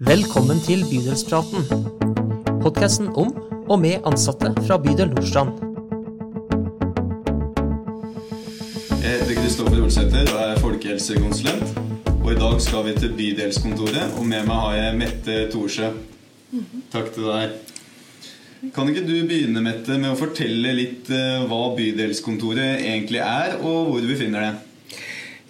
Velkommen til Bydelspraten. Podkasten om og med ansatte fra bydel Nordstrand. Jeg heter Kristoffer Olsæter og er folkehelsekonsulent. Og i dag skal vi til bydelskontoret, og med meg har jeg Mette Thorsø. Takk til deg. Kan ikke du begynne Mette, med å fortelle litt eh, hva bydelskontoret egentlig er, og hvor vi finner det?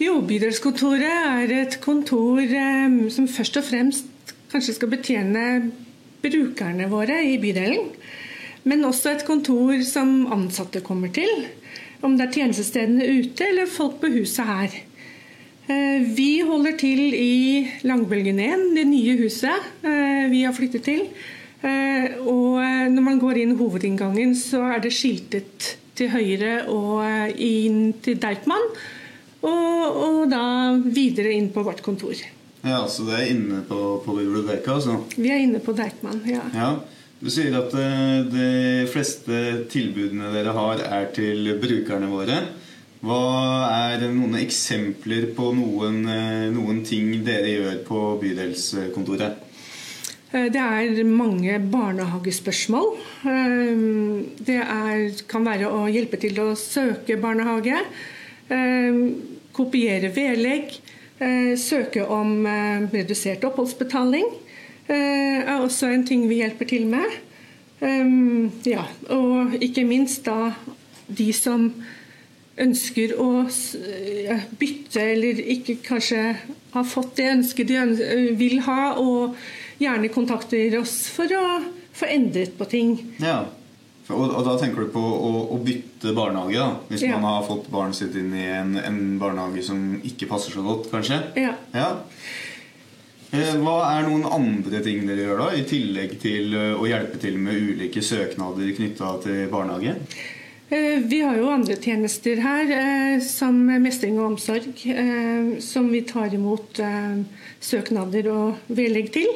Jo, Bydelskontoret er et kontor eh, som først og fremst kanskje skal betjene brukerne våre i bydelen. Men også et kontor som ansatte kommer til. Om det er tjenestestedene ute eller folk på huset her. Eh, Vi holder til i Langbølgen 1, det nye huset eh, vi har flyttet til. Eh, Og når man går inn hovedinngangen, så er det skiltet til høyre og inn til Deichman. Og, og da videre inn på vårt kontor. Ja, Så det er inne på, på biblioteket, altså? Vi er inne på Deichman, ja. Ja. Du sier at eh, de fleste tilbudene dere har, er til brukerne våre. Hva er noen eksempler på noen, eh, noen ting dere gjør på bydelskontoret? Eh, Det er mange barnehagespørsmål. Eh, Det er, kan være å hjelpe til å søke barnehage, eh, kopiere vedlegg, søke om eh, redusert oppholdsbetaling. eh, er også en ting vi hjelper til med. Eh, Ja, og ikke minst da de som ønsker å bytte eller ikke kanskje har fått det ønsket de vil ha, og gjerne kontakter oss for å få endret på ting. Ja. Og, og da tenker du på å, å bytte barnehage, da? Hvis Ja. man har fått barnet sitt inn i en, en barnehage som ikke passer så godt, kanskje? Ja. Ja. Eh, Hva er noen andre ting dere gjør, da? I tillegg til eh, å hjelpe til med ulike søknader knytta til barnehage? Eh, Vi har jo andre tjenester her, eh, som mestring og omsorg, som vi tar imot søknader og vedlegg til.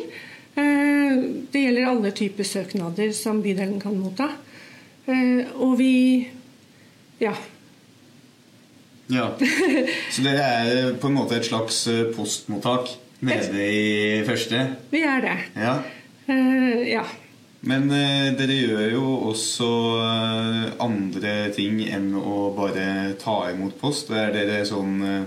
Det gjelder alle typer søknader som bydelen kan motta. Eh, Og vi ja, Ja. Så dere er på en måte et slags eh, postmottak nede i første? vi er det. Ja. Eh, Ja. Men eh, dere gjør jo også eh, andre ting enn å bare ta imot post. Er dere sånn eh,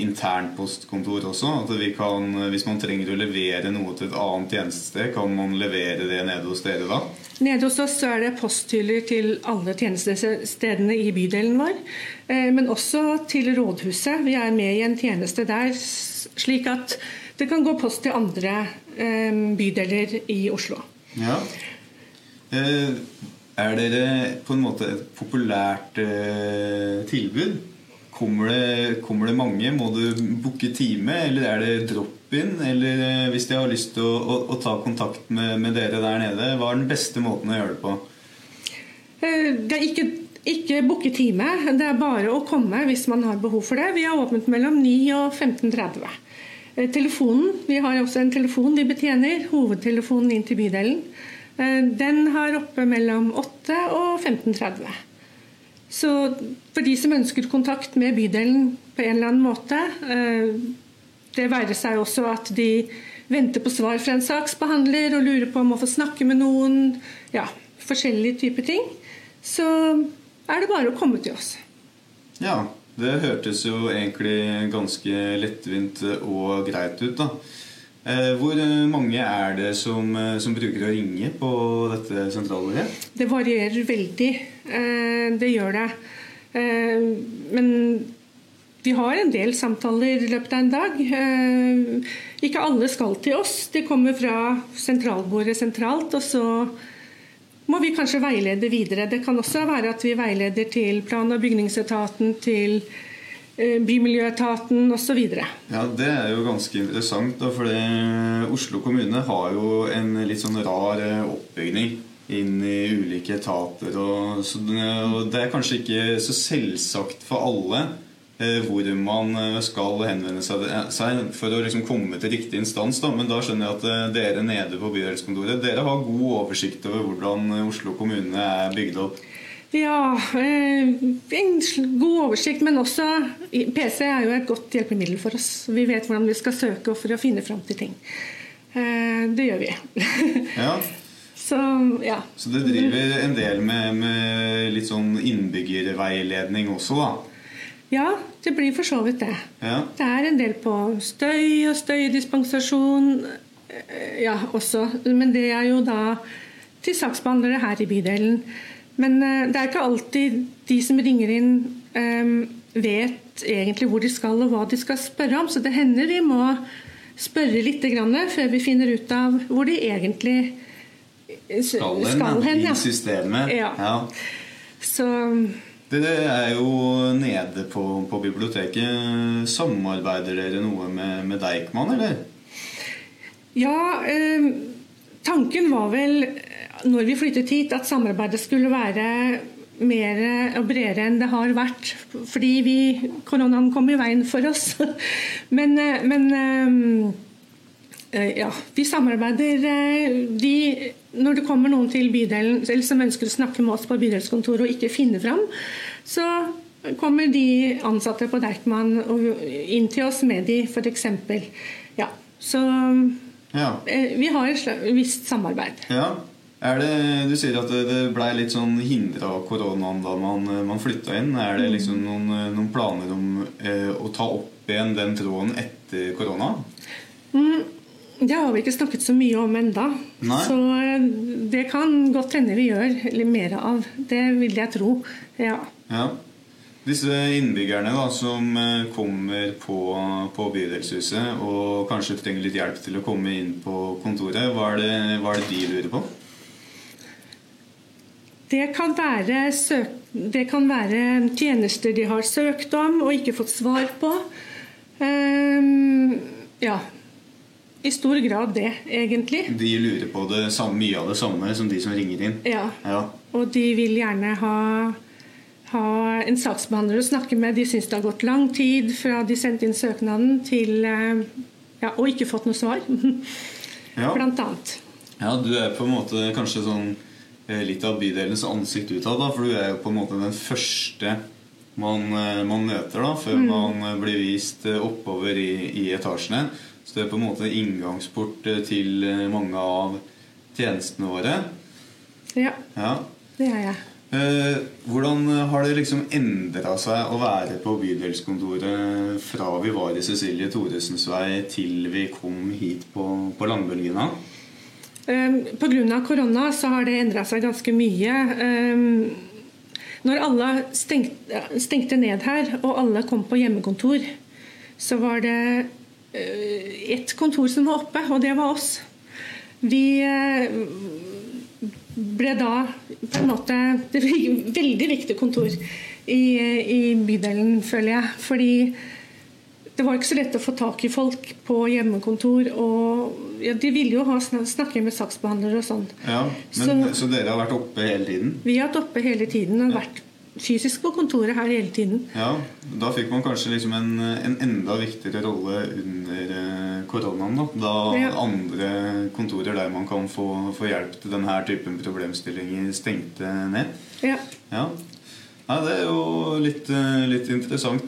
internpostkontor også? At vi kan, eh, hvis man trenger å levere noe til et annet tjenestested, kan man levere det nede hos dere da? Nede hos oss er det posthyller til alle tjenestestedene i bydelen vår. eh, Men også til rådhuset. Vi er med i en tjeneste der, slik at det kan gå post til andre eh, bydeler i Oslo. Ja. Eh, Er dere på en måte et populært tilbud? Kommer det, kommer det mange? Må du booke time, eller er det drop-in? Eller eh, hvis de har lyst til å, å, å ta kontakt med, med dere der nede, hva er den beste måten å gjøre det på? Eh, Det er ikke, ikke booke time, det er bare å komme hvis man har behov for det. Vi har åpnet mellom 9 og 15.30. Eh, Telefonen, Vi har også en telefon vi betjener, hovedtelefonen inn til bydelen. Den har oppe mellom 8 og 15.30. Så for de som ønsker kontakt med bydelen på en eller annen måte, eh, det være seg også at de venter på svar fra en saksbehandler og lurer på om å få snakke med noen, ja, forskjellige typer ting, så er det bare å komme til oss. Ja, det hørtes jo egentlig ganske lettvint og greit ut, da. Eh, Hvor eh, mange er det som, eh, som bruker å ringe på dette sentralbordet? Det varierer veldig. Det gjør det. Men vi har en del samtaler i løpet av en dag. Ikke alle skal til oss. De kommer fra sentralbordet sentralt, og så må vi kanskje veilede videre. Det kan også være at vi veileder til plan- og bygningsetaten, til Bymiljøetaten osv. Ja, Det er jo ganske interessant, for Oslo kommune har jo en litt sånn rar eh, oppbygning inn i ulike etater. Og, det- er kanskje ikke så selvsagt for alle eh, hvor man eh, skal henvende seg, for å liksom komme til riktig instans. Men da skjønner jeg at eh, dere nede på bydelskontoret Dere har god oversikt over hvordan eh, Oslo kommune er bygd opp. Ja, eh, en god oversikt, men også PC er jo et godt hjelpemiddel for oss. Vi vet hvordan vi skal søke for å finne fram til ting. Eh, det gjør vi. Ja. Så ja. Så det driver en del med, med litt sånn innbyggerveiledning også, da? Ja, det blir for så vidt det. Ja. Det er en del på støy og støydispensasjon eh, ja, også. Men det er jo da til saksbehandlere her i bydelen. Men eh, det er ikke alltid de som ringer inn, eh, vet egentlig hvor de skal og hva de skal spørre om. Så det hender vi må spørre litt grann før vi finner ut av hvor de egentlig eh, Skal skal hen, i systemet. Ja. Ja. Så Dere er jo nede på, på biblioteket. Samarbeider dere noe med, med Deichman, eller? Ja, eh, tanken var vel når vi flyttet hit at samarbeidet skulle være mer og bredere enn det har vært. Fordi vi, koronaen kom i veien for oss. Men, eh, men eh, eh, ja, vi samarbeider eh, de, Når det kommer noen til bydelen eller som ønsker å snakke med oss på bydelskontoret og ikke finner fram, så kommer de ansatte på Deichman inn til oss med de, f.eks. Ja, så Ja. eh, vi har et visst samarbeid. ja. Er det, du sier at det, blei litt sånn hindra av koronaen da man, man flytta inn. Er det liksom noen, noen planer om eh, å ta opp igjen den tråden etter korona? Mm, Det har vi ikke snakket så mye om enda. Nei. Så eh, det kan godt hende vi gjør litt mer av. Det vil jeg tro. Ja. Ja. Disse innbyggerne da, som eh, kommer på, på bydelshuset og kanskje trenger litt hjelp til å komme inn på kontoret, hva er det, hva er det de lurer på? Det kan, være søk det kan være tjenester de har søkt om og ikke fått svar på. Um, ja. I stor grad det, egentlig. De lurer på det samme, mye av det samme som de som ringer inn. Ja. Ja. Og de vil gjerne ha, ha en saksbehandler å snakke med. De syns det har gått lang tid fra de sendte inn søknaden til eh, ja, Og ikke fått noe svar. Ja. Blant annet. Ja, du er på en måte kanskje sånn litt av bydelens ansikt utad, for du er jo på en måte den første man, eh, man møter da, før man eh, blir vist eh, oppover i, i etasjene. Så det er på en måte inngangsport eh, til eh, mange av tjenestene våre. Ja, Ja. det er jeg. Eh, hvordan har det liksom endra seg å være på bydelskontoret fra vi var i Cecilie Thoresens vei til vi kom hit på, på Langbølgena? Pga. korona så har det endra seg ganske mye. Um, Når alle stengte, stengte ned her, og alle kom på hjemmekontor, så var det uh, ett kontor som var oppe, og det var oss. Vi uh, ble da på en måte Det ble veldig viktig kontor i, i bydelen, føler jeg. Fordi det var ikke så lett å få tak i folk på hjemmekontor. Og ja, de ville jo ha sn- snakke med saksbehandlere og sånn. Ja, men, så, Så- dere har vært oppe hele tiden? Vi har vært oppe hele tiden og vært fysisk på kontoret her hele tiden. Ja, Da fikk man kanskje liksom en, en enda viktigere rolle under eh, koronaen. Da, da Ja. andre kontorer der man kan få, få hjelp til denne typen problemstillinger, stengte ned. Ja. Ja, Det er jo litt, eh, litt interessant.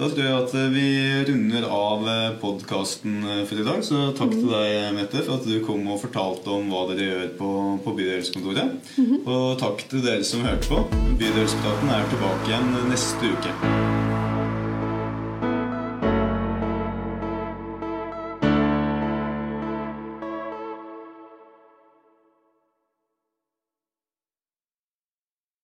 Da tror jeg at eh, vi runder av podkasten for i dag. Så takk til deg, Mette, for at du kom og fortalte om hva dere gjør på, på bydelskontoret. Og takk til dere som hørte på. Bydelspraten er tilbake igjen neste uke.